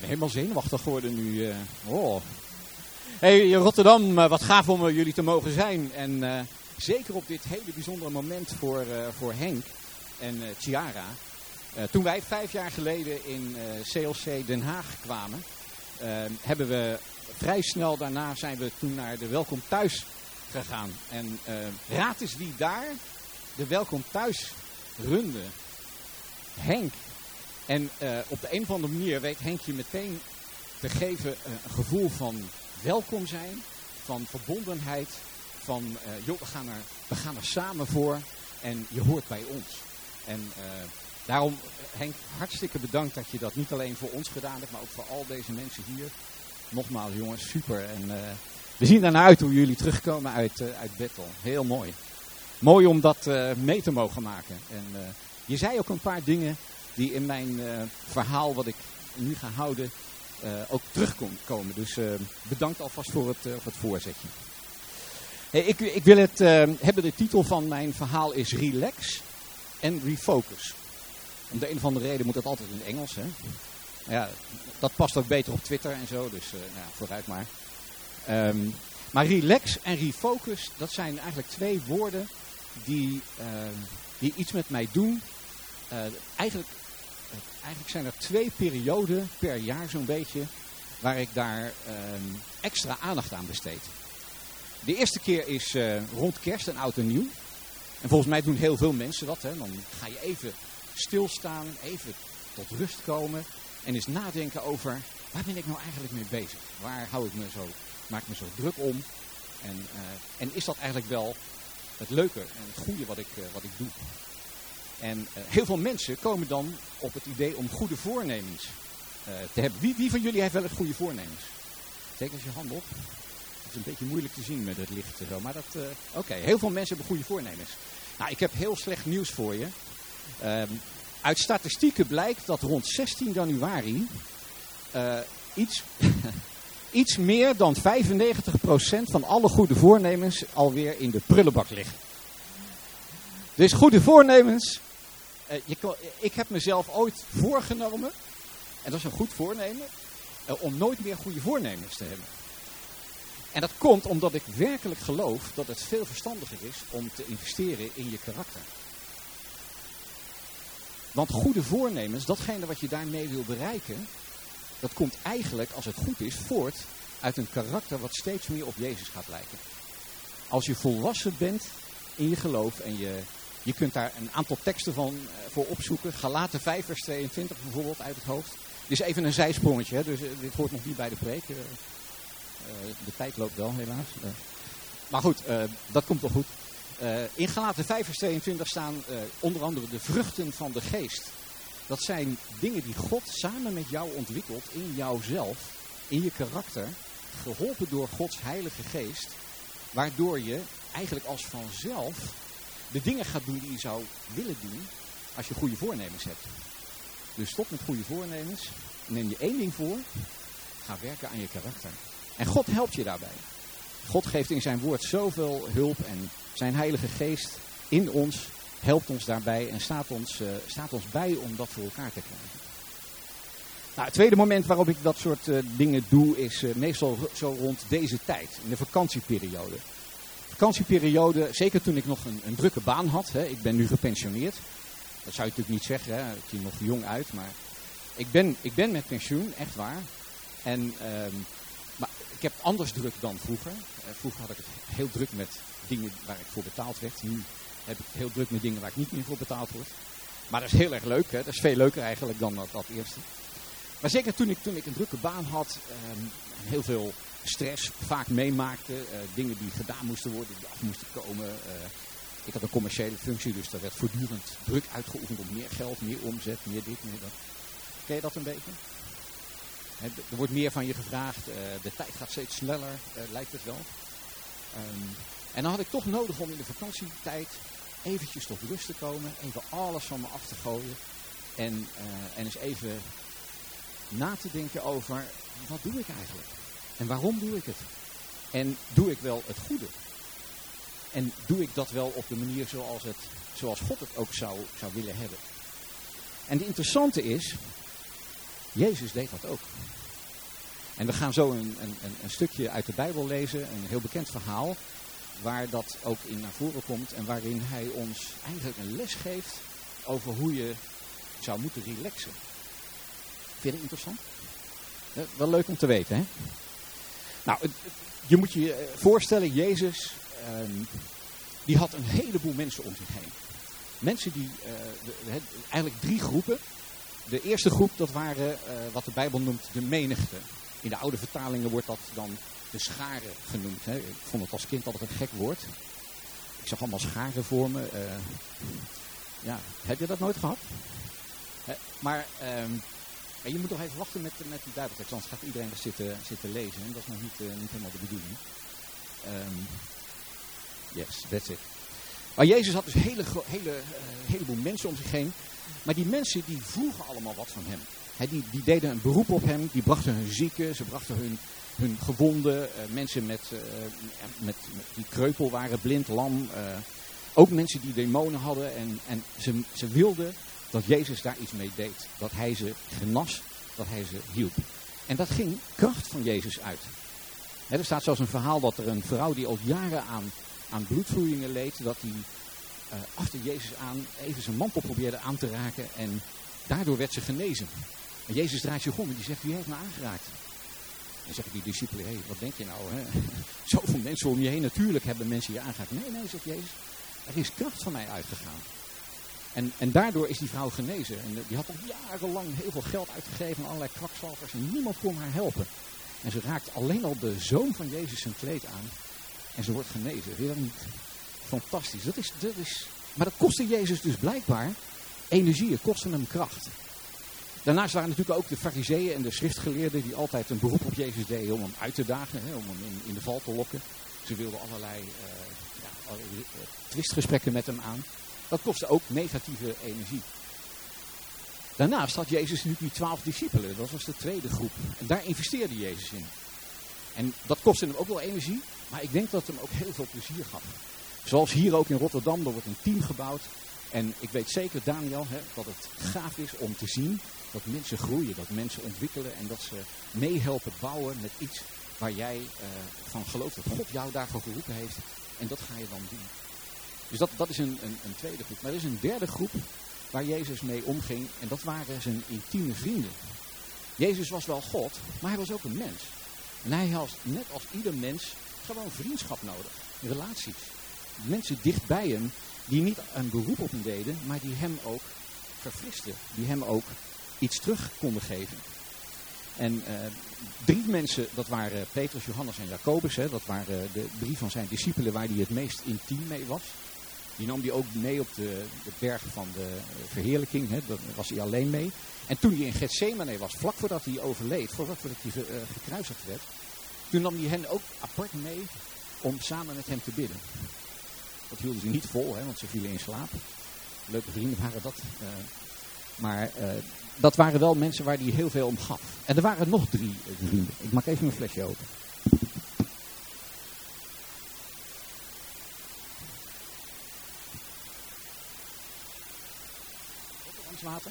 ben helemaal zenuwachtig geworden nu. eh. oh. Hey Rotterdam, eh, wat gaaf om eh, jullie te mogen zijn. En zeker op dit hele bijzondere moment voor, voor Henk en eh Chiara. Toen wij vijf jaar geleden in CLC Den Haag kwamen, hebben we vrij snel daarna zijn we toen naar de Welkom Thuis gegaan. En raad eens wie daar de Welkom Thuis runde. Henk. En eh, op de een of andere manier weet Henk je meteen te geven eh, een gevoel van welkom zijn, van verbondenheid, van eh, joh, we gaan, er, we gaan er samen voor en je hoort bij ons. En daarom, Henk, hartstikke bedankt dat je dat niet alleen voor ons gedaan hebt, maar ook voor al deze mensen hier. Nogmaals jongens, super. En we zien ernaar uit hoe jullie terugkomen uit, uit Bethel. Heel mooi. Mooi om dat mee te mogen maken. En je zei ook een paar dingen die in mijn eh, verhaal wat ik nu ga houden eh, ook terugkomen. Dus eh, bedankt alvast voor het, voor het voorzetje. Hey, ik, ik wil het hebben, de titel van mijn verhaal is Relax en Refocus. Om de een of andere reden moet dat altijd in het Engels. Hè? Ja, dat past ook beter op Twitter en zo, dus nou vooruit maar. Ehm, maar relax en refocus, dat zijn eigenlijk twee woorden die, ehm, die iets met mij doen. Eigenlijk, eigenlijk zijn er twee perioden per jaar zo'n beetje waar ik daar ehm, extra aandacht aan besteed. De eerste keer is eh, rond kerst en oud en nieuw. En volgens mij doen heel veel mensen dat. Hè. Dan ga je even stilstaan, even tot rust komen en eens nadenken over waar ben ik nou eigenlijk mee bezig? Waar hou ik me zo, maak ik me zo druk om? En, eh, en is dat eigenlijk wel het leuke en het goede wat ik, eh, wat ik doe? En eh, heel veel mensen komen dan op het idee om goede voornemens eh, te hebben. Wie, wie van jullie heeft wel eens goede voornemens? Steek eens je hand op. Het is een beetje moeilijk te zien met het licht zo. Maar dat, eh, oké, heel veel mensen hebben goede voornemens. Nou, ik heb heel slecht nieuws voor je. Ehm, uit statistieken blijkt dat rond 16 januari iets, iets meer dan 95% van alle goede voornemens alweer in de prullenbak liggen. Dus goede voornemens. eh, je kan- ik heb mezelf ooit voorgenomen, en dat is een goed voornemen, eh, om nooit meer goede voornemens te hebben. En dat komt omdat ik werkelijk geloof dat het veel verstandiger is om te investeren in je karakter. Want goede voornemens, datgene wat je daarmee wil bereiken, dat komt eigenlijk, als het goed is, voort uit een karakter wat steeds meer op Jezus gaat lijken. Als je volwassen bent in je geloof en je, je kunt daar een aantal teksten van eh, voor opzoeken. Galaten 5 vers 22 bijvoorbeeld uit het hoofd. Dit is even een zijsprongetje, hè, dus eh, dit hoort nog niet bij de preek. eh. De tijd loopt wel, helaas. Maar goed, dat komt wel goed. In Galaten 5 vers 22 staan onder andere de vruchten van de geest. Dat zijn dingen die God samen met jou ontwikkelt in jouzelf, in je karakter, geholpen door Gods heilige geest, waardoor je eigenlijk als vanzelf de dingen gaat doen die je zou willen doen als je goede voornemens hebt. Dus stop met goede voornemens, neem je één ding voor, ga werken aan je karakter. En God helpt je daarbij. God geeft in zijn woord zoveel hulp en zijn heilige geest in ons helpt ons daarbij en staat ons, eh, staat ons bij om dat voor elkaar te krijgen. Nou, het tweede moment waarop ik dat soort eh, dingen doe is eh, meestal zo rond deze tijd, in de vakantieperiode. Vakantieperiode, zeker toen ik nog een, een drukke baan had, hè, ik ben nu gepensioneerd. Dat zou je natuurlijk niet zeggen, hè, ik zie nog jong uit, maar ik ben, ik ben met pensioen, echt waar. En, ehm, maar ik heb anders druk dan vroeger. Eh, vroeger had ik het heel druk met dingen waar ik voor betaald werd. Nu heb ik het heel druk met dingen waar ik niet meer voor betaald word. Maar dat is heel erg leuk. Hè? Dat is veel leuker eigenlijk dan dat, eerste. Maar zeker toen ik, toen ik een drukke baan had, ehm, heel veel stress vaak meemaakte, eh, dingen die gedaan moesten worden, die af moesten komen. eh, ik had een commerciële functie, dus daar werd voortdurend druk uitgeoefend op meer geld, meer omzet, meer dit, meer dat. Ken je dat een beetje? Er wordt meer van je gevraagd, eh, de tijd gaat steeds sneller, lijkt het wel. Ehm, en dan had ik toch nodig om in de vakantietijd eventjes tot rust te komen, even alles van me af te gooien en, en eens even na te denken over wat doe ik eigenlijk? En waarom doe ik het? En doe ik wel het goede? En doe ik dat wel op de manier zoals, het, zoals God het ook zou, zou willen hebben? En het interessante is Jezus deed dat ook. En we gaan zo een, een, een stukje uit de Bijbel lezen, een heel bekend verhaal, waar dat ook in naar voren komt en waarin hij ons eigenlijk een les geeft over hoe je zou moeten relaxen. Vind je dat interessant? wel leuk om te weten, hè? Nou, je moet je eh, voorstellen, Jezus, ehm, die had een heleboel mensen om zich heen. Mensen die, de, eigenlijk drie groepen. De eerste groep, dat waren uh, wat de Bijbel noemt de menigte. In de oude vertalingen wordt dat dan de scharen genoemd. Hè. Ik vond het als kind altijd een gek woord. Ik zag allemaal scharen voor me. Ja, heb je dat nooit gehad? maar um, je moet nog even wachten met, met die Bijbeltekst, anders gaat iedereen er zitten, zitten lezen. En dat is nog niet, uh, niet helemaal de bedoeling. Um, yes, that's it. Maar Jezus had dus een hele, hele, uh, heleboel mensen om zich heen. Maar die mensen die vroegen allemaal wat van hem. He, die, die deden een beroep op hem, die brachten hun zieken, ze brachten hun, hun gewonden, uh, mensen met, met, met, die kreupel waren, blind, lam. ook mensen die demonen hadden. En, en ze, ze wilden dat Jezus daar iets mee deed. Dat hij ze genas, dat hij ze hielp. En dat ging kracht van Jezus uit. er staat zelfs een verhaal dat er een vrouw die al jaren aan, aan bloedvloeien leed, dat die uh, achter Jezus aan even zijn mantel probeerde aan te raken en daardoor werd ze genezen. En Jezus draait zich om en die zegt, wie heeft me aangeraakt? En zeggen die discipelen, hé, hey, wat denk je nou? Hè? Zoveel mensen om je heen, natuurlijk hebben mensen je aangeraakt. Nee, nee, zegt Jezus, er is kracht van mij uitgegaan. En, en daardoor is die vrouw genezen. En die had al jarenlang heel veel geld uitgegeven aan allerlei kwakzalvers. En niemand kon haar helpen. En ze raakt alleen al de zoon van Jezus zijn kleed aan. En ze wordt genezen. Niet fantastisch? Dat is, dat is, maar dat kostte Jezus dus blijkbaar energie. Het kostte hem kracht. Daarnaast waren natuurlijk ook de fariseeën en de schriftgeleerden die altijd een beroep op Jezus deden om hem uit te dagen, hè, om hem in, de val te lokken. Ze wilden allerlei, uh, ja, uh, twistgesprekken met hem aan. Dat kostte ook negatieve energie. Daarnaast had Jezus natuurlijk die twaalf discipelen. Dat was de tweede groep. En daar investeerde Jezus in. En dat kostte hem ook wel energie. Maar ik denk dat het hem ook heel veel plezier gaf. Zoals hier ook in Rotterdam. Er wordt een team gebouwd. En ik weet zeker, Daniel, hè, dat het gaaf is om te zien dat mensen groeien. Dat mensen ontwikkelen. En dat ze meehelpen bouwen met iets waar jij uh, van gelooft. Dat God jou daarvoor geroepen heeft. En dat ga je dan doen. Dus dat, dat is een, een, een tweede groep. Maar er is een derde groep waar Jezus mee omging. En dat waren zijn intieme vrienden. Jezus was wel God, maar hij was ook een mens. En hij had, net als ieder mens, gewoon vriendschap nodig. Relaties. Mensen dicht bij hem, die niet een beroep op hem deden, maar die hem ook verfristen. Die hem ook iets terug konden geven. En uh, drie mensen, dat waren Petrus, Johannes en Jacobus. Hè, dat waren de drie van zijn discipelen waar hij het meest intiem mee was. Die nam hij ook mee op de, de berg van de verheerlijking. Hè, daar was hij alleen mee. En toen hij in Gethsemane was, vlak voordat hij overleed, voordat hij uh, gekruisigd werd. Toen nam hij hen ook apart mee om samen met hem te bidden. Dat hielden ze niet vol, hè, want ze vielen in slaap. Leuke vrienden waren dat. Uh, maar uh, dat waren wel mensen waar hij heel veel om gaf. En er waren nog drie vrienden. Ik maak even mijn flesje open. water.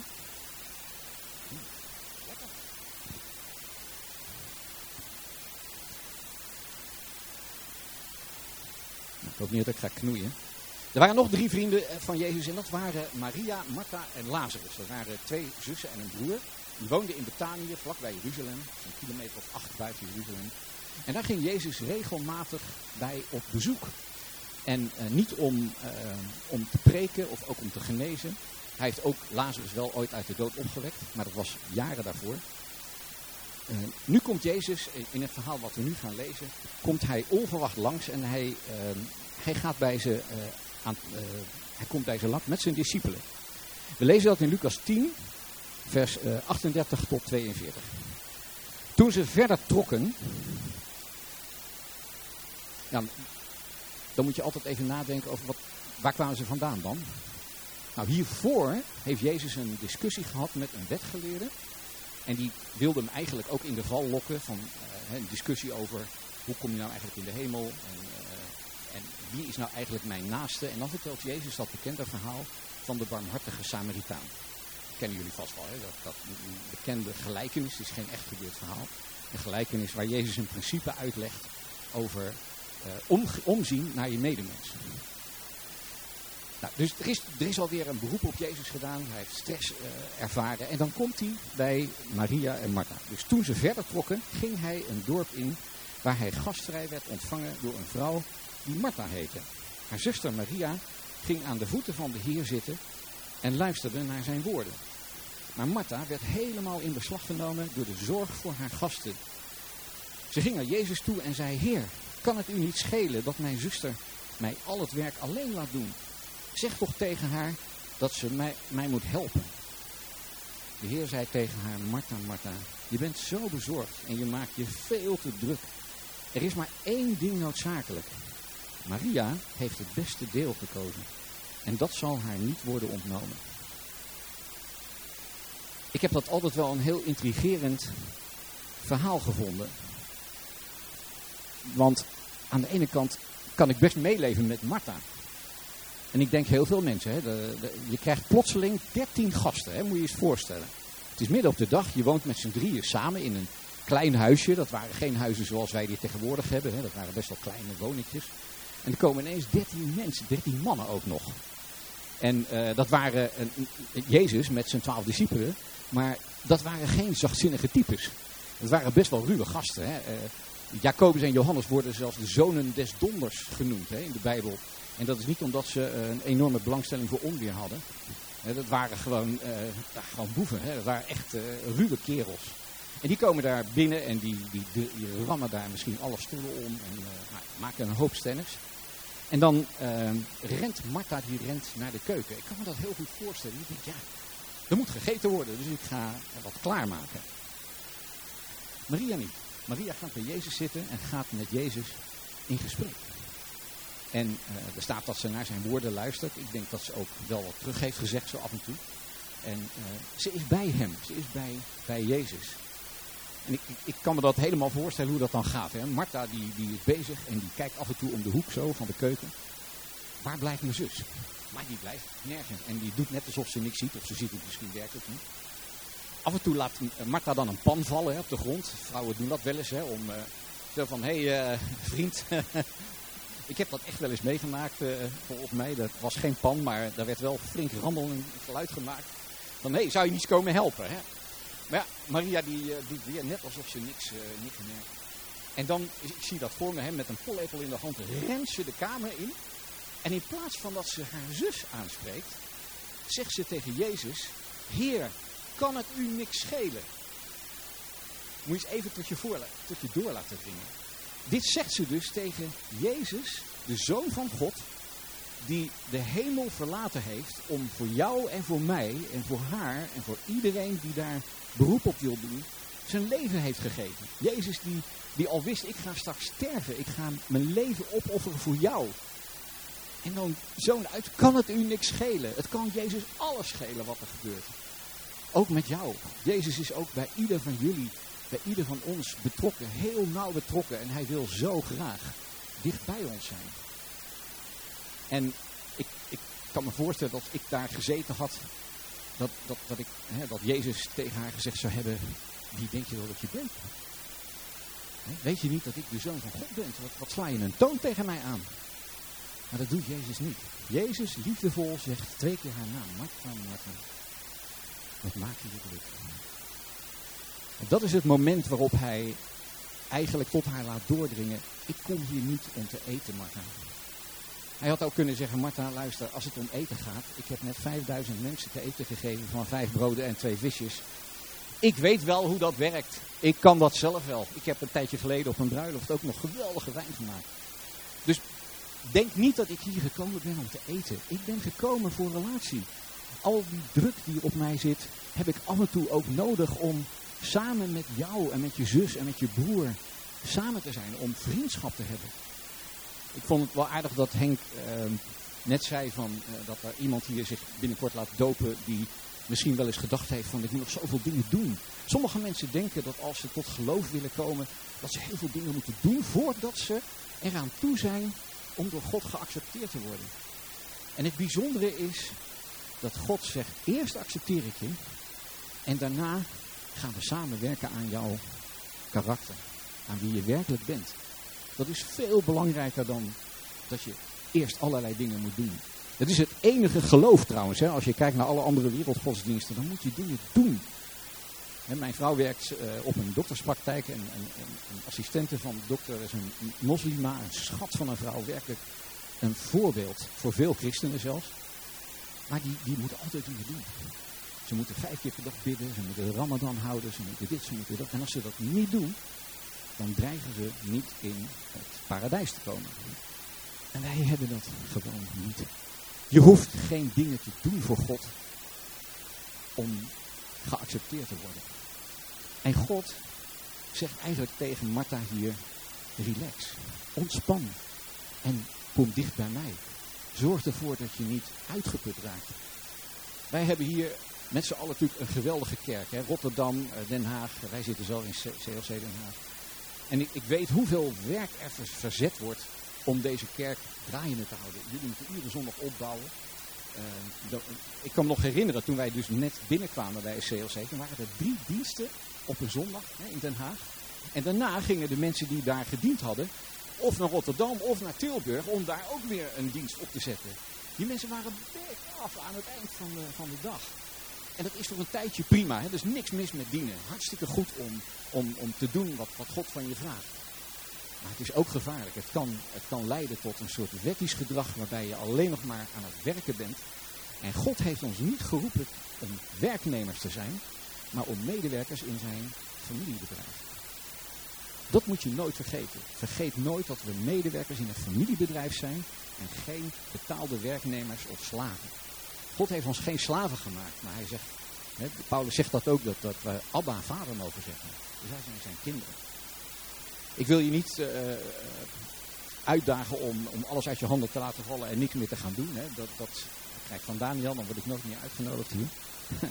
Hm, lekker. Nou, ik hoop dat ik ga knoeien. Er waren nog drie vrienden eh, van Jezus en dat waren Maria, Martha en Lazarus. Dat waren twee zussen en een broer. Die woonden in Betanië, vlakbij Jeruzalem, een kilometer of acht buiten Jeruzalem. En daar ging Jezus regelmatig bij op bezoek. En uh, niet om, uh, om te preken of ook om te genezen, hij heeft ook Lazarus wel ooit uit de dood opgewekt, maar dat was jaren daarvoor. Nu komt Jezus, in het verhaal wat we nu gaan lezen, komt hij onverwacht langs en hij, hij, gaat bij ze, uh, aan, hij komt bij ze langs met zijn discipelen. We lezen dat in Lucas 10, vers 38 tot 42. Toen ze verder trokken, dan moet je altijd even nadenken over wat, waar kwamen ze vandaan dan? Nou, hiervoor heeft Jezus een discussie gehad met een wetgeleerde. En die wilde hem eigenlijk ook in de val lokken van een discussie over hoe kom je nou eigenlijk in de hemel en wie is nou eigenlijk mijn naaste. En dan vertelt Jezus dat bekende verhaal van de barmhartige Samaritaan. kennen jullie vast wel. Hè? Dat, dat bekende gelijkenis, het is geen echt gebeurd verhaal. Een gelijkenis waar Jezus een principe uitlegt over uh, om, omzien naar je medemens. Nou, dus er is, er is alweer een beroep op Jezus gedaan. Hij heeft stress uh, ervaren. En dan komt hij bij Maria en Martha. Dus toen ze verder trokken, ging hij een dorp in waar hij gastvrij werd ontvangen door een vrouw die Martha heette. Haar zuster Maria ging aan de voeten van de Heer zitten en luisterde naar zijn woorden. Maar Martha werd helemaal in beslag genomen door de zorg voor haar gasten. Ze ging naar Jezus toe en zei, Heer, kan het u niet schelen dat mijn zuster mij al het werk alleen laat doen? Zeg toch tegen haar dat ze mij, mij moet helpen. De Heer zei tegen haar, Martha, Martha, je bent zo bezorgd en je maakt je veel te druk. Er is maar één ding noodzakelijk. Maria heeft het beste deel gekozen. En dat zal haar niet worden ontnomen. Ik heb dat altijd wel een heel intrigerend verhaal gevonden. Want aan de ene kant kan ik best meeleven met Martha. En ik denk heel veel mensen. Hè, je krijgt plotseling 13 gasten, hè, moet je je eens voorstellen. Het is midden op de dag, je woont met z'n drieën samen in een klein huisje. Dat waren geen huizen zoals wij die tegenwoordig hebben. Hè. Dat waren best wel kleine woningjes. En er komen ineens 13 mensen, 13 mannen ook nog. En uh, dat waren uh, Jezus met zijn twaalf discipelen. Maar dat waren geen zachtzinnige types. Dat waren best wel ruwe gasten. Hè. Uh, Jacobus en Johannes worden zelfs de zonen des donders genoemd hè, in de Bijbel. En dat is niet omdat ze een enorme belangstelling voor onweer hadden. dat waren gewoon, gewoon boeven. Hè. Dat waren echt ruwe kerels. En die komen daar binnen en die, die, die, die rammen daar misschien alle stoelen om en nou, maken een hoop stennis. En dan uh, rent Martha, die rent naar de keuken. Ik kan me dat heel goed voorstellen. Ik denk, ja, er moet gegeten worden, dus ik ga wat klaarmaken. Maria niet. Maria gaat bij Jezus zitten en gaat met Jezus in gesprek. En uh, er staat dat ze naar zijn woorden luistert. Ik denk dat ze ook wel wat terug heeft gezegd zo af en toe. En uh, ze is bij hem, ze is bij, bij Jezus. En ik, ik, kan me dat helemaal voorstellen hoe dat dan gaat. Hè? Martha die, die is bezig en die kijkt af en toe om de hoek zo van de keuken. Waar blijft mijn zus? Maar die blijft nergens. En die doet net alsof ze niks ziet. Of ze ziet het misschien werkelijk niet. Af en toe laat Martha dan een pan vallen hè, op de grond. Vrouwen doen dat wel eens. Hè, om uh, zo van, hé hey, uh, vriend. ik heb dat echt wel eens meegemaakt volgens mij. Dat was geen pan, maar daar werd wel flink rammel en geluid gemaakt. Van, hé, hey, zou je niet komen helpen? Hè? Maar ja, Maria die uh, doet weer net alsof ze niks, uh, niks merkt. En dan, ik zie dat voor me, hè, met een pollepel in de hand, rent ze de kamer in. En in plaats van dat ze haar zus aanspreekt, zegt ze tegen Jezus, Heer, kan het u niks schelen? Moet je eens even tot je, voor, tot je door laten dringen. Dit zegt ze dus tegen Jezus, de Zoon van God, die de hemel verlaten heeft om voor jou en voor mij en voor haar en voor iedereen die daar beroep op wil doen, zijn leven heeft gegeven. Jezus die, die al wist, ik ga straks sterven, ik ga mijn leven opofferen voor jou. En dan zo'n uit, kan het u niks schelen. Het kan Jezus alles schelen wat er gebeurt. Ook met jou. Jezus is ook bij ieder van jullie, bij ieder van ons betrokken, heel nauw betrokken. En hij wil zo graag dicht bij ons zijn. En ik, ik kan me voorstellen dat ik daar gezeten had, dat, dat, dat, ik, hè, dat Jezus tegen haar gezegd zou hebben, wie denk je wel dat je bent? Weet je niet dat ik de zoon van God ben? Wat, wat sla je een toon tegen mij aan? Maar dat doet Jezus niet. Jezus, liefdevol, zegt twee keer haar naam. Martha, Martha. Wat maak je druk? En dat is het moment waarop hij eigenlijk tot haar laat doordringen. Ik kom hier niet om te eten, Martha. Hij had ook kunnen zeggen, Martha, luister, als het om eten gaat. Ik heb net 5000 mensen te eten gegeven van vijf broden en twee visjes. Ik weet wel hoe dat werkt. Ik kan dat zelf wel. Ik heb een tijdje geleden op een bruiloft ook nog geweldige wijn gemaakt. Dus denk niet dat ik hier gekomen ben om te eten. Ik ben gekomen voor relatie. Al die druk die op mij zit, heb ik af en toe ook nodig om samen met jou en met je zus en met je broer samen te zijn. Om vriendschap te hebben. Ik vond het wel aardig dat Henk uh, net zei van, uh, dat er iemand hier zich binnenkort laat dopen die misschien wel eens gedacht heeft van ik moet nog zoveel dingen doen. Sommige mensen denken dat als ze tot geloof willen komen, dat ze heel veel dingen moeten doen voordat ze eraan toe zijn om door God geaccepteerd te worden. En het bijzondere is dat God zegt, eerst accepteer ik je en daarna gaan we samen werken aan jouw karakter. Aan wie je werkelijk bent. Dat is veel belangrijker dan dat je eerst allerlei dingen moet doen. Dat is het enige geloof trouwens. Hè. Als je kijkt naar alle andere wereldgodsdiensten, dan moet je dingen doen. mijn vrouw werkt uh, op een dokterspraktijk en een assistente van de dokter is een moslima, een schat van een vrouw, werkelijk een voorbeeld voor veel christenen zelfs. Maar die, die moeten altijd dingen doen. Ze moeten vijf keer per dag bidden, ze moeten de ramadan houden, ze moeten dit, ze moeten dat. En als ze dat niet doen, dan dreigen ze niet in het paradijs te komen. En wij hebben dat gewoon niet. Je hoeft geen dingen te doen voor God om geaccepteerd te worden. En God zegt eigenlijk tegen Martha hier, relax, ontspan en kom dicht bij mij. Zorg ervoor dat je niet uitgeput raakt. Wij hebben hier met z'n allen natuurlijk een geweldige kerk. Hè? Rotterdam, eh, Den Haag, wij zitten zo in CLC Den Haag. En ik, ik weet hoeveel werk er verzet wordt om deze kerk draaiende te houden. Jullie moeten iedere zondag opbouwen. Uh, ik kan me nog herinneren, toen wij dus net binnenkwamen bij CLC, toen waren er drie diensten op een zondag hè, in Den Haag. En daarna gingen de mensen die daar gediend hadden, of naar Rotterdam of naar Tilburg, om daar ook weer een dienst op te zetten. Die mensen waren af aan het eind van de, van de dag. En dat is voor een tijdje prima. Hè? Is niks mis met dienen. Hartstikke goed om, om, om te doen wat, wat God van je vraagt. Maar het is ook gevaarlijk. Het kan, het kan leiden tot een soort wettisch gedrag waarbij je alleen nog maar aan het werken bent. En God heeft ons niet geroepen om werknemers te zijn, maar om medewerkers in zijn familiebedrijf. Dat moet je nooit vergeten. Vergeet nooit dat we medewerkers in een familiebedrijf zijn en geen betaalde werknemers of slaven. God heeft ons geen slaven gemaakt, maar hij zegt, hè, Paulus zegt dat ook, dat, dat we Abba vader mogen zeggen. Dus wij zijn zijn kinderen. Ik wil je niet uh, uitdagen om, om alles uit je handen te laten vallen en niks meer te gaan doen. Hè. Dat, dat krijg ik van Daniel, dan word ik nooit meer uitgenodigd hier.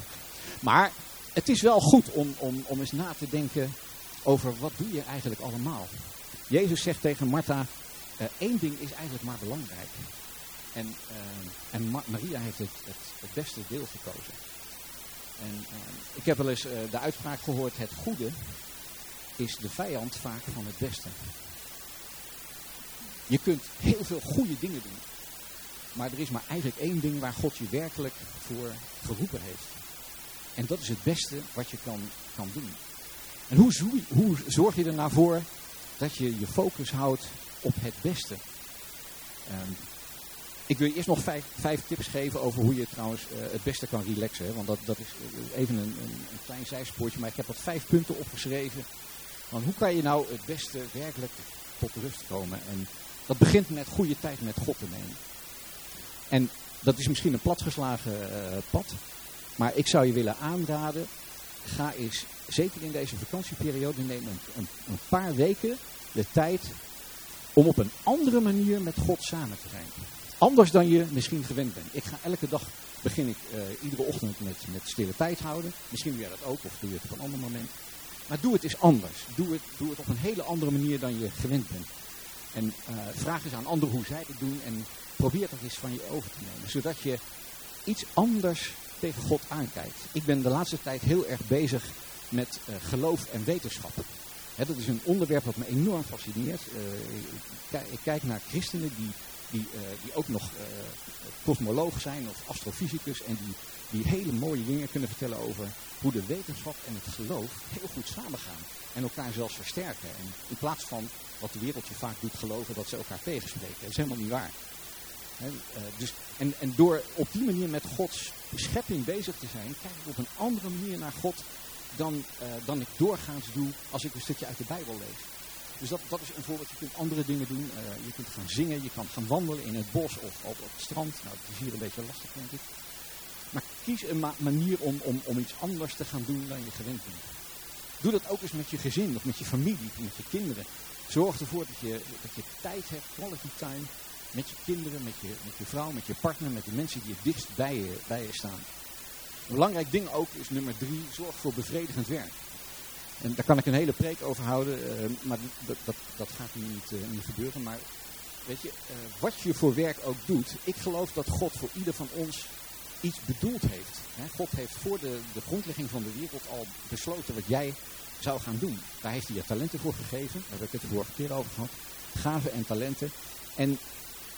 maar het is wel goed om, om, om eens na te denken over wat doe je eigenlijk allemaal. Jezus zegt tegen Martha, uh, één ding is eigenlijk maar belangrijk. En, uh, en Maria heeft het, het, beste deel gekozen. En uh, ik heb wel eens de uitspraak gehoord, het goede is de vijand vaak van het beste. Je kunt heel veel goede dingen doen. Maar er is maar eigenlijk één ding waar God je werkelijk voor geroepen heeft. En dat is het beste wat je kan, kan doen. En hoe, hoe zorg je er nou voor dat je je focus houdt op het beste? Um, ik wil je eerst nog vijf, vijf, tips geven over hoe je trouwens uh, het beste kan relaxen. Want dat, dat is eh, even een, een, klein zijspoortje, maar ik heb wat vijf punten opgeschreven. Want hoe kan je nou het beste werkelijk tot rust komen? En dat begint met goede tijd met God te nemen. En dat is misschien een platgeslagen uh, pad. Maar ik zou je willen aanraden, ga eens, zeker in deze vakantieperiode, neem een, een, een paar weken de tijd om op een andere manier met God samen te zijn. Anders dan je misschien gewend bent. Ik ga elke dag, begin ik uh, iedere ochtend met, met stille tijd houden. Misschien doe jij dat ook, of doe je het op een ander moment. Maar doe het eens anders. Doe het, doe het op een hele andere manier dan je gewend bent. En uh, vraag eens aan anderen hoe zij het doen en probeer dat eens van je over te nemen. Zodat je iets anders tegen God aankijkt. Ik ben de laatste tijd heel erg bezig met uh, geloof en wetenschap. Dat is een onderwerp wat me enorm fascineert. Ik, kijk naar christenen die, die, uh, die ook nog kosmoloog zijn of astrofysicus en die, die hele mooie dingen kunnen vertellen over hoe de wetenschap en het geloof heel goed samengaan. En elkaar zelfs versterken. En in plaats van wat de wereld je vaak doet geloven dat ze elkaar tegenspreken. Dat is helemaal niet waar. He, dus, en, en door op die manier met Gods schepping bezig te zijn, kijk ik op een andere manier naar God dan, dan ik doorgaans doe als ik een stukje uit de Bijbel lees. Dus dat, dat is een voorbeeld. Je kunt andere dingen doen. Uh, je kunt gaan zingen, je kan gaan wandelen in het bos of op het strand. Nou, dat is hier een beetje lastig, denk ik. Maar kies een ma manier om, om, om iets anders te gaan doen dan je gewend bent. Doe dat ook eens met je gezin of met je familie, met je kinderen. Zorg ervoor dat je, dat je tijd hebt, quality time, met je kinderen, met je, met je vrouw, met je partner, met de mensen die het dichtst bij je, bij je staan. Een belangrijk ding ook is nummer drie, zorg voor bevredigend werk. En daar kan ik een hele preek over houden, uh, maar dat, dat, dat gaat niet, uh, niet gebeuren. Maar weet je, uh, wat je voor werk ook doet, ik geloof dat God voor ieder van ons iets bedoeld heeft. God heeft voor de, de grondlegging van de wereld al besloten wat jij zou gaan doen. Daar heeft hij je talenten voor gegeven. Daar heb ik het de vorige keer over gehad. Gaven en talenten. En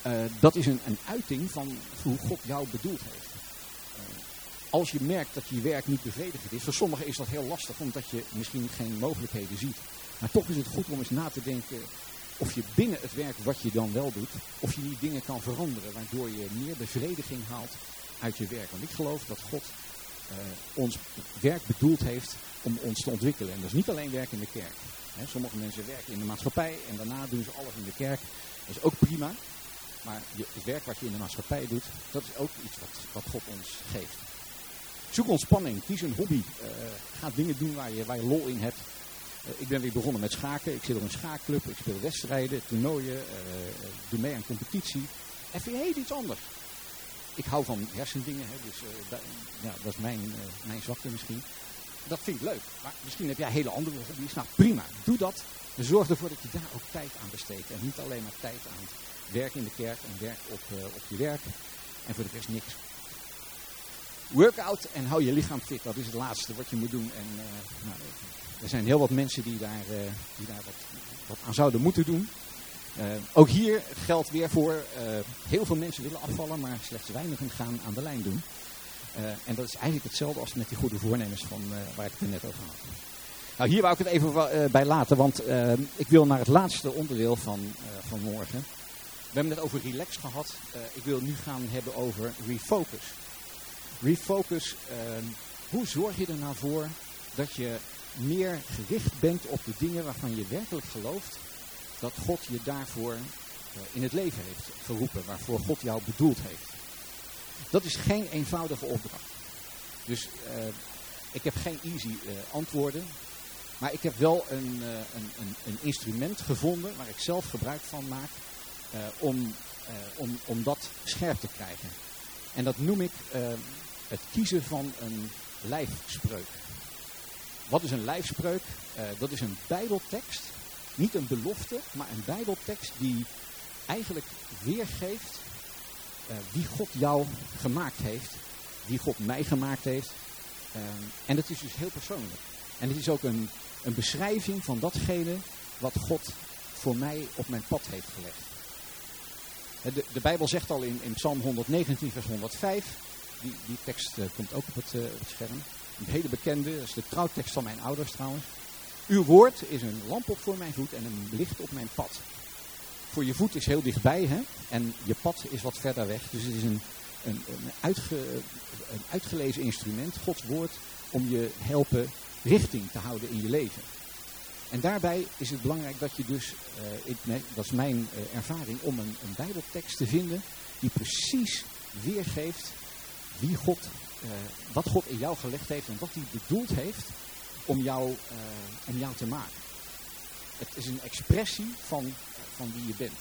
uh, dat is een, een uiting van hoe God jou bedoeld heeft. Als je merkt dat je werk niet bevredigend is, voor sommigen is dat heel lastig omdat je misschien geen mogelijkheden ziet. Maar toch is het goed om eens na te denken of je binnen het werk wat je dan wel doet, of je die dingen kan veranderen waardoor je meer bevrediging haalt uit je werk. Want ik geloof dat God uh, ons werk bedoeld heeft om ons te ontwikkelen. En dat is niet alleen werk in de kerk. Sommige mensen werken in de maatschappij en daarna doen ze alles in de kerk. Dat is ook prima. Maar het werk wat je in de maatschappij doet, dat is ook iets wat, wat God ons geeft. Zoek ontspanning, kies een hobby. Uh, ga dingen doen waar je, waar je lol in hebt. Uh, ik ben weer begonnen met schaken. Ik zit op een schaakclub. Ik speel wedstrijden, toernooien. Uh, doe mee aan competitie. Even heel iets anders. Ik hou van hersendingen. Hè, dus ja, dat is mijn, mijn zwakte misschien. Dat vind ik leuk. Maar misschien heb jij hele andere hobby's. Nou, prima. Doe dat. Zorg ervoor dat je daar ook tijd aan besteedt. En niet alleen maar tijd aan werk in de kerk en werk op, op je werk. En voor de rest niks. Workout en hou je lichaam fit. Dat is het laatste wat je moet doen. En uh, nou, er zijn heel wat mensen die daar, daar wat, wat, aan zouden moeten doen. ook hier geldt weer voor, heel veel mensen willen afvallen, maar slechts weinigen gaan aan de lijn doen. en dat is eigenlijk hetzelfde als met die goede voornemens van waar ik het net over had. Nou, hier wou ik het even bij laten, want ik wil naar het laatste onderdeel van, van morgen. We hebben het over relax gehad. Ik wil nu gaan hebben over refocus. Refocus, uh, hoe zorg je er nou voor dat je meer gericht bent op de dingen waarvan je werkelijk gelooft dat God je daarvoor uh, in het leven heeft geroepen, waarvoor God jou bedoeld heeft. Dat is geen eenvoudige opdracht. Dus ik heb geen easy antwoorden, maar ik heb wel een, een, een, een instrument gevonden waar ik zelf gebruik van maak om, om, om dat scherp te krijgen. En dat noem ik uh, het kiezen van een lijfspreuk. Wat is een lijfspreuk? dat is een bijbeltekst, niet een belofte, maar een bijbeltekst die eigenlijk weergeeft wie God jou gemaakt heeft, wie God mij gemaakt heeft. en dat is dus heel persoonlijk. En het is ook een, een beschrijving van datgene wat God voor mij op mijn pad heeft gelegd. De, de, Bijbel zegt al in, in Psalm 119, vers 105, die, die tekst uh, komt ook op het, uh, op het, scherm. Een hele bekende, dat is de trouwtekst van mijn ouders trouwens. Uw woord is een lamp op voor mijn voet en een licht op mijn pad. Voor je voet is heel dichtbij hè? en je pad is wat verder weg. Dus het is een, een, een, een uitgelezen instrument, Gods woord, om je helpen richting te houden in je leven. En daarbij is het belangrijk dat je dus, uh, dat is mijn ervaring, om een, een, bijbeltekst te vinden die precies weergeeft wie God, uh, wat God in jou gelegd heeft en wat hij bedoeld heeft om jou, om jou te maken. Het is een expressie van, van wie je bent.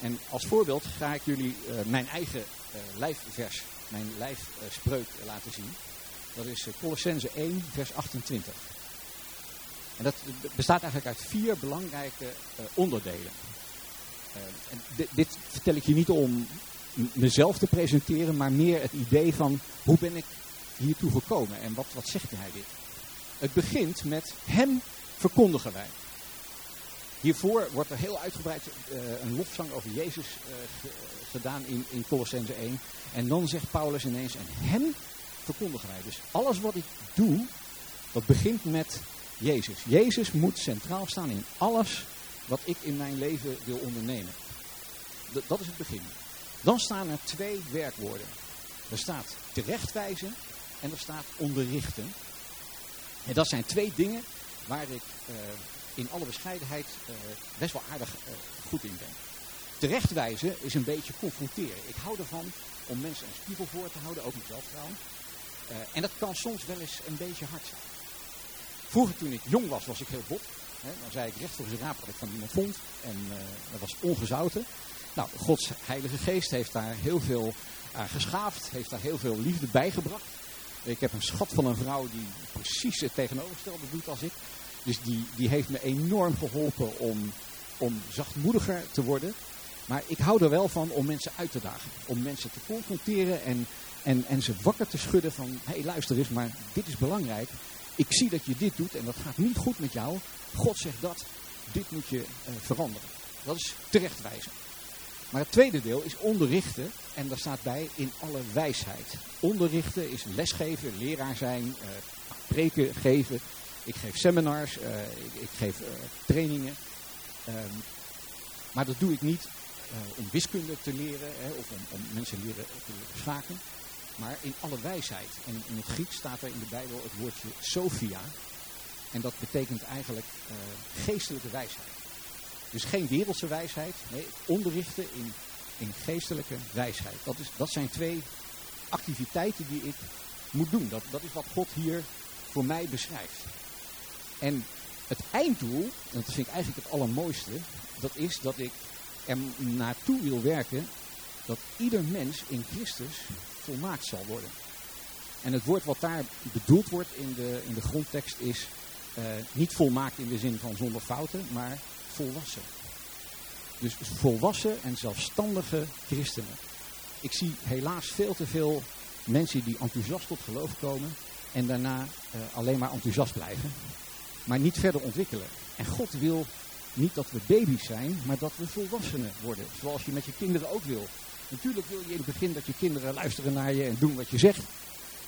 En als voorbeeld ga ik jullie mijn eigen lijfvers, mijn lijfspreuk laten zien. Dat is Colossense 1, vers 28. En dat bestaat eigenlijk uit vier belangrijke uh, onderdelen. Uh, en dit, vertel ik je niet om mezelf te presenteren, maar meer het idee van hoe ben ik hiertoe gekomen en wat, wat zegt hij dit? Het begint met hem verkondigen wij. Hiervoor wordt er heel uitgebreid uh, een lofzang over Jezus gedaan in, in Colossense 1. En dan zegt Paulus ineens, en hem verkondigen wij. Dus alles wat ik doe, dat begint met Jezus. Jezus moet centraal staan in alles wat ik in mijn leven wil ondernemen. Dat is het begin. Dan staan er twee werkwoorden. Er staat terechtwijzen en er staat onderrichten. En dat zijn twee dingen waar ik uh, in alle bescheidenheid uh, best wel aardig uh, goed in ben. Terechtwijzen is een beetje confronteren. Ik hou ervan om mensen een spiegel voor te houden, ook mezelf trouwens. en dat kan soms wel eens een beetje hard zijn. Vroeger toen ik jong was, was ik heel bot. Hè, dan zei ik recht voor raap wat ik van iemand vond. En dat was ongezouten. Nou, Gods Heilige Geest heeft daar heel veel aan geschaafd. Heeft daar heel veel liefde bij gebracht. Ik heb een schat van een vrouw die precies het tegenovergestelde doet als ik. Dus die, die heeft me enorm geholpen om, om zachtmoediger te worden. Maar ik hou er wel van om mensen uit te dagen. Om mensen te confronteren en En, en ze wakker te schudden van, hé hey, luister eens, maar dit is belangrijk. Ik zie dat je dit doet en dat gaat niet goed met jou. God zegt dat, dit moet je uh, veranderen. Dat is terechtwijzen. Maar het tweede deel is onderrichten. En daar staat bij in alle wijsheid. Onderrichten is lesgeven, leraar zijn, uh, preken geven. Ik geef seminars, uh, ik, geef uh, trainingen. Um, maar dat doe ik niet om wiskunde te leren hè, of om, om, mensen leren te leren schaken. Maar in alle wijsheid. En in het Grieks staat er in de Bijbel het woordje Sophia. En dat betekent eigenlijk geestelijke wijsheid. Dus geen wereldse wijsheid, nee, onderrichten in, geestelijke wijsheid. Dat, is, dat zijn twee activiteiten die ik moet doen. Dat, dat is wat God hier voor mij beschrijft. En het einddoel, en dat vind ik eigenlijk het allermooiste, dat is dat ik er naartoe wil werken dat ieder mens in Christus volmaakt zal worden. En het woord wat daar bedoeld wordt in de, in de grondtekst is uh, niet volmaakt in de zin van zonder fouten, maar volwassen. Dus volwassen en zelfstandige christenen. Ik zie helaas veel te veel mensen die enthousiast tot geloof komen en daarna uh, alleen maar enthousiast blijven, maar niet verder ontwikkelen. En God wil niet dat we baby's zijn, maar dat we volwassenen worden, zoals je met je kinderen ook wil. Natuurlijk wil je in het begin dat je kinderen luisteren naar je en doen wat je zegt,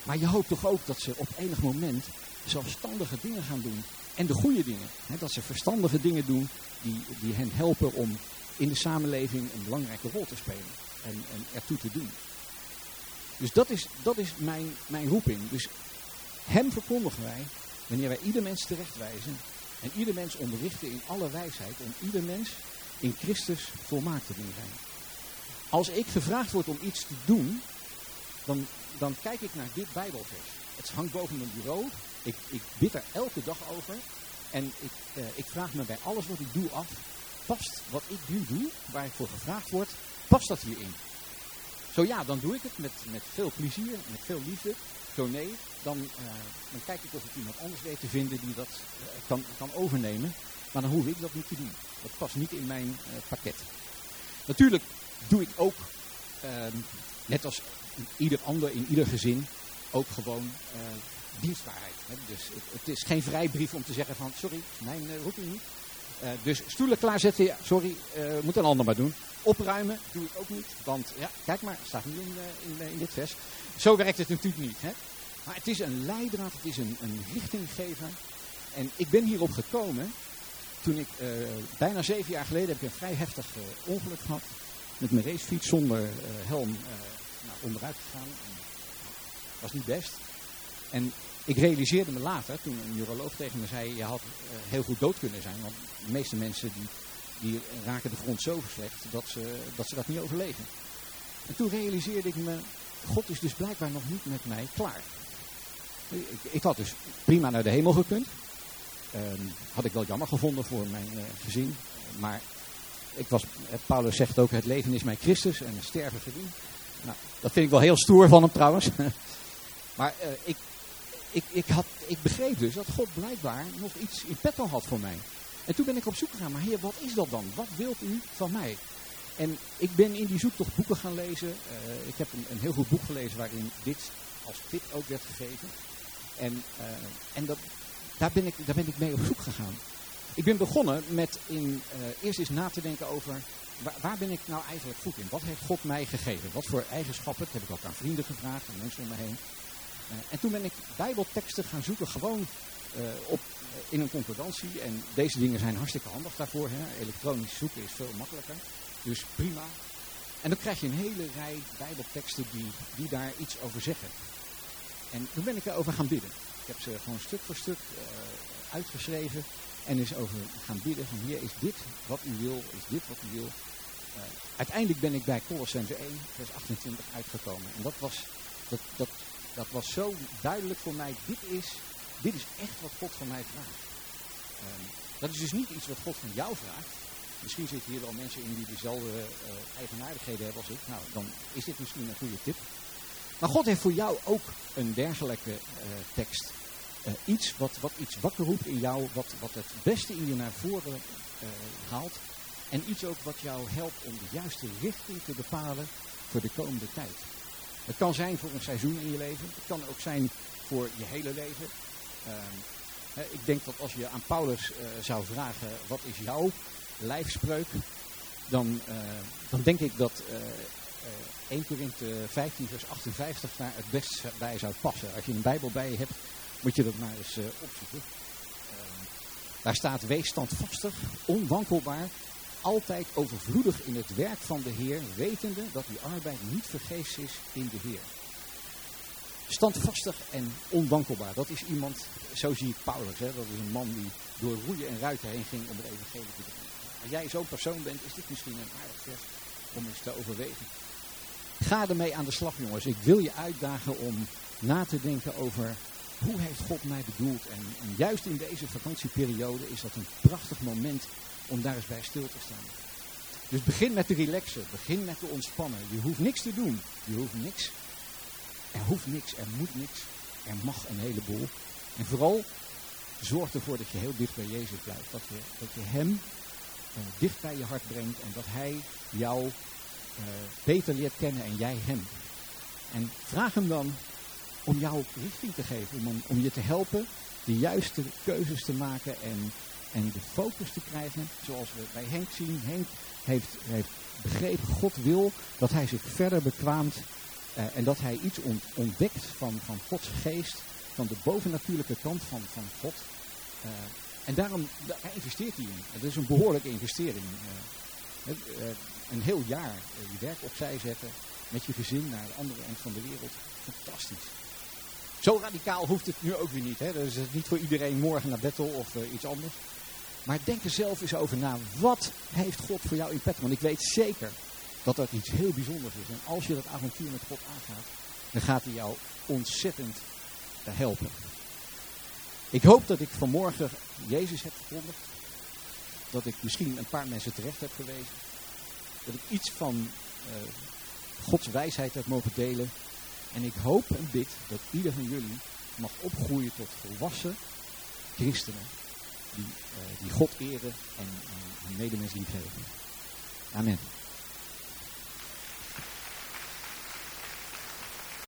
maar je hoopt toch ook dat ze op enig moment zelfstandige dingen gaan doen. En de goede dingen. Hè, dat ze verstandige dingen doen die, die hen helpen om in de samenleving een belangrijke rol te spelen. En, en ertoe te doen. Dus dat is, dat is mijn, mijn roeping. Dus hem verkondigen wij, wanneer wij ieder mens terechtwijzen. En ieder mens onderrichten in alle wijsheid. Om ieder mens in Christus volmaakt te doen zijn. Als ik gevraagd word om iets te doen, dan, dan kijk ik naar dit Bijbelvers. Het hangt boven mijn bureau. Ik, ik bid er elke dag over. En ik, uh, ik vraag me bij alles wat ik doe af. Past wat ik nu doe, waar ik voor gevraagd word, past dat hierin? Zo ja, dan doe ik het met, met veel plezier, met veel liefde. Zo nee, dan, uh, dan kijk ik of ik iemand anders weet te vinden die dat uh, kan, kan overnemen. Maar dan hoef ik dat niet te doen. Dat past niet in mijn pakket. Natuurlijk doe ik ook, ehm, net als ieder ander in ieder gezin, ook gewoon dienstbaarheid. Hè. Dus het, is geen vrijbrief om te zeggen van, sorry, mijn uh, roeping niet. Uh, dus stoelen klaarzetten, sorry, uh, moet een ander maar doen. Opruimen doe ik ook niet, want ja, kijk maar, staat niet in, in, in, dit vers. Zo werkt het natuurlijk niet. Hè. Maar het is een leidraad, het is een, een richtinggever. En ik ben hierop gekomen toen ik bijna zeven jaar geleden heb ik een vrij heftig ongeluk gehad. Met mijn racefiets zonder helm nou, onderuit gegaan. Was niet best. En ik realiseerde me later, toen een neuroloog tegen me zei, je had uh, heel goed dood kunnen zijn. Want de meeste mensen die, die raken de grond zo slecht dat ze, dat ze dat niet overleven. En toen realiseerde ik me, God is dus blijkbaar nog niet met mij klaar. Ik, ik had dus prima naar de hemel gekund. Um, had ik wel jammer gevonden voor mijn uh, gezin. Maar ik was, Paulus zegt ook, het leven is mijn Christus en sterven verdien. Nou, dat vind ik wel heel stoer van hem trouwens. maar uh, ik, ik, ik, had, ik begreep dus dat God blijkbaar nog iets in petto had voor mij. En toen ben ik op zoek gegaan, maar heer, wat is dat dan? Wat wilt u van mij? En ik ben in die zoektocht boeken gaan lezen. Uh, ik heb een, een, heel goed boek gelezen waarin dit als tip ook werd gegeven. En, uh, en dat, daar, ben ik, daar ben ik mee op zoek gegaan. Ik ben begonnen met in, eerst eens na te denken over waar, waar, ben ik nou eigenlijk goed in? Wat heeft God mij gegeven? Wat voor eigenschappen? Dat heb ik ook aan vrienden gevraagd, aan mensen om me heen. Uh, en toen ben ik bijbelteksten gaan zoeken, gewoon uh, op, in een concordantie. En deze dingen zijn hartstikke handig daarvoor. Hè. Elektronisch zoeken is veel makkelijker. Dus prima. En dan krijg je een hele rij bijbelteksten die, die daar iets over zeggen. En toen ben ik erover gaan bidden. Ik heb ze gewoon stuk voor stuk uh, uitgeschreven. En is over gaan bidden van hier is dit wat u wil, is dit wat u wil. Uh, uiteindelijk ben ik bij Colossense 1, vers 28 uitgekomen. En dat was, dat, dat dat was zo duidelijk voor mij. Dit is, dit is echt wat God van mij vraagt. Um, dat is dus niet iets wat God van jou vraagt. Misschien zitten hier wel mensen in die dezelfde uh, eigenaardigheden hebben als ik. Nou, dan is dit misschien een goede tip. Maar God heeft voor jou ook een dergelijke uh, tekst. Uh, iets wat, wat iets wakker roept in jou, wat, wat het beste in je naar voren haalt. En iets ook wat jou helpt om de juiste richting te bepalen voor de komende tijd. Het kan zijn voor een seizoen in je leven. Het kan ook zijn voor je hele leven. Ehm, ik denk dat als je aan Paulus eh, zou vragen, wat is jouw lijfspreuk? Dan, dan denk ik dat uh, 1 Korinthe 15 vers 58 daar het best bij zou passen. Als je een Bijbel bij je hebt, moet je dat maar eens opzoeken. Ehm, daar staat, wees standvastig, onwankelbaar, altijd overvloedig in het werk van de Heer, wetende dat die arbeid niet vergeefs is in de Heer. Standvastig en onwankelbaar, dat is iemand, zo zie ik Paulus, hè, dat is een man die door roeien en ruiten heen ging om het evangelie te brengen. Als jij zo'n persoon bent, is dit misschien een aardig vers om eens te overwegen. Ga ermee aan de slag jongens. Ik wil je uitdagen om na te denken over hoe heeft God mij bedoeld. En, juist in deze vakantieperiode is dat een prachtig moment om daar eens bij stil te staan. Dus begin met te relaxen, begin met te ontspannen. Je hoeft niks te doen, je hoeft niks. Er hoeft niks, er moet niks, er mag een heleboel. En vooral zorg ervoor dat je heel dicht bij Jezus blijft. Dat je, dat je Hem uh, dicht bij je hart brengt en dat Hij jou uh, beter leert kennen en jij Hem. En vraag Hem dan om jou richting te geven, om, om je te helpen de juiste keuzes te maken en en de focus te krijgen, zoals we bij Henk zien. Henk heeft, heeft begrepen, God wil dat hij zich verder bekwaamt uh, en dat hij iets ontdekt van, van Gods geest, van de bovennatuurlijke kant van, van God. Uh, en daarom daar investeert hij in. Het is een behoorlijke investering. Uh, een heel jaar je werk opzij zetten, met je gezin naar de andere eind van de wereld. Fantastisch. Zo radicaal hoeft het nu ook weer niet. Hè? Is niet voor iedereen morgen naar Bethel of uh, iets anders. Maar denk er zelf eens over na. Wat heeft God voor jou in petto? Want ik weet zeker dat dat iets heel bijzonders is. En als je dat avontuur met God aangaat, dan gaat hij jou ontzettend helpen. Ik hoop dat ik vanmorgen Jezus heb gevonden. Dat ik misschien een paar mensen terecht heb gewezen. Dat ik iets van uh, Gods wijsheid heb mogen delen. En ik hoop en bid dat ieder van jullie mag opgroeien tot volwassen christenen die, uh, die God eren en, en medemens liefhebben. Amen.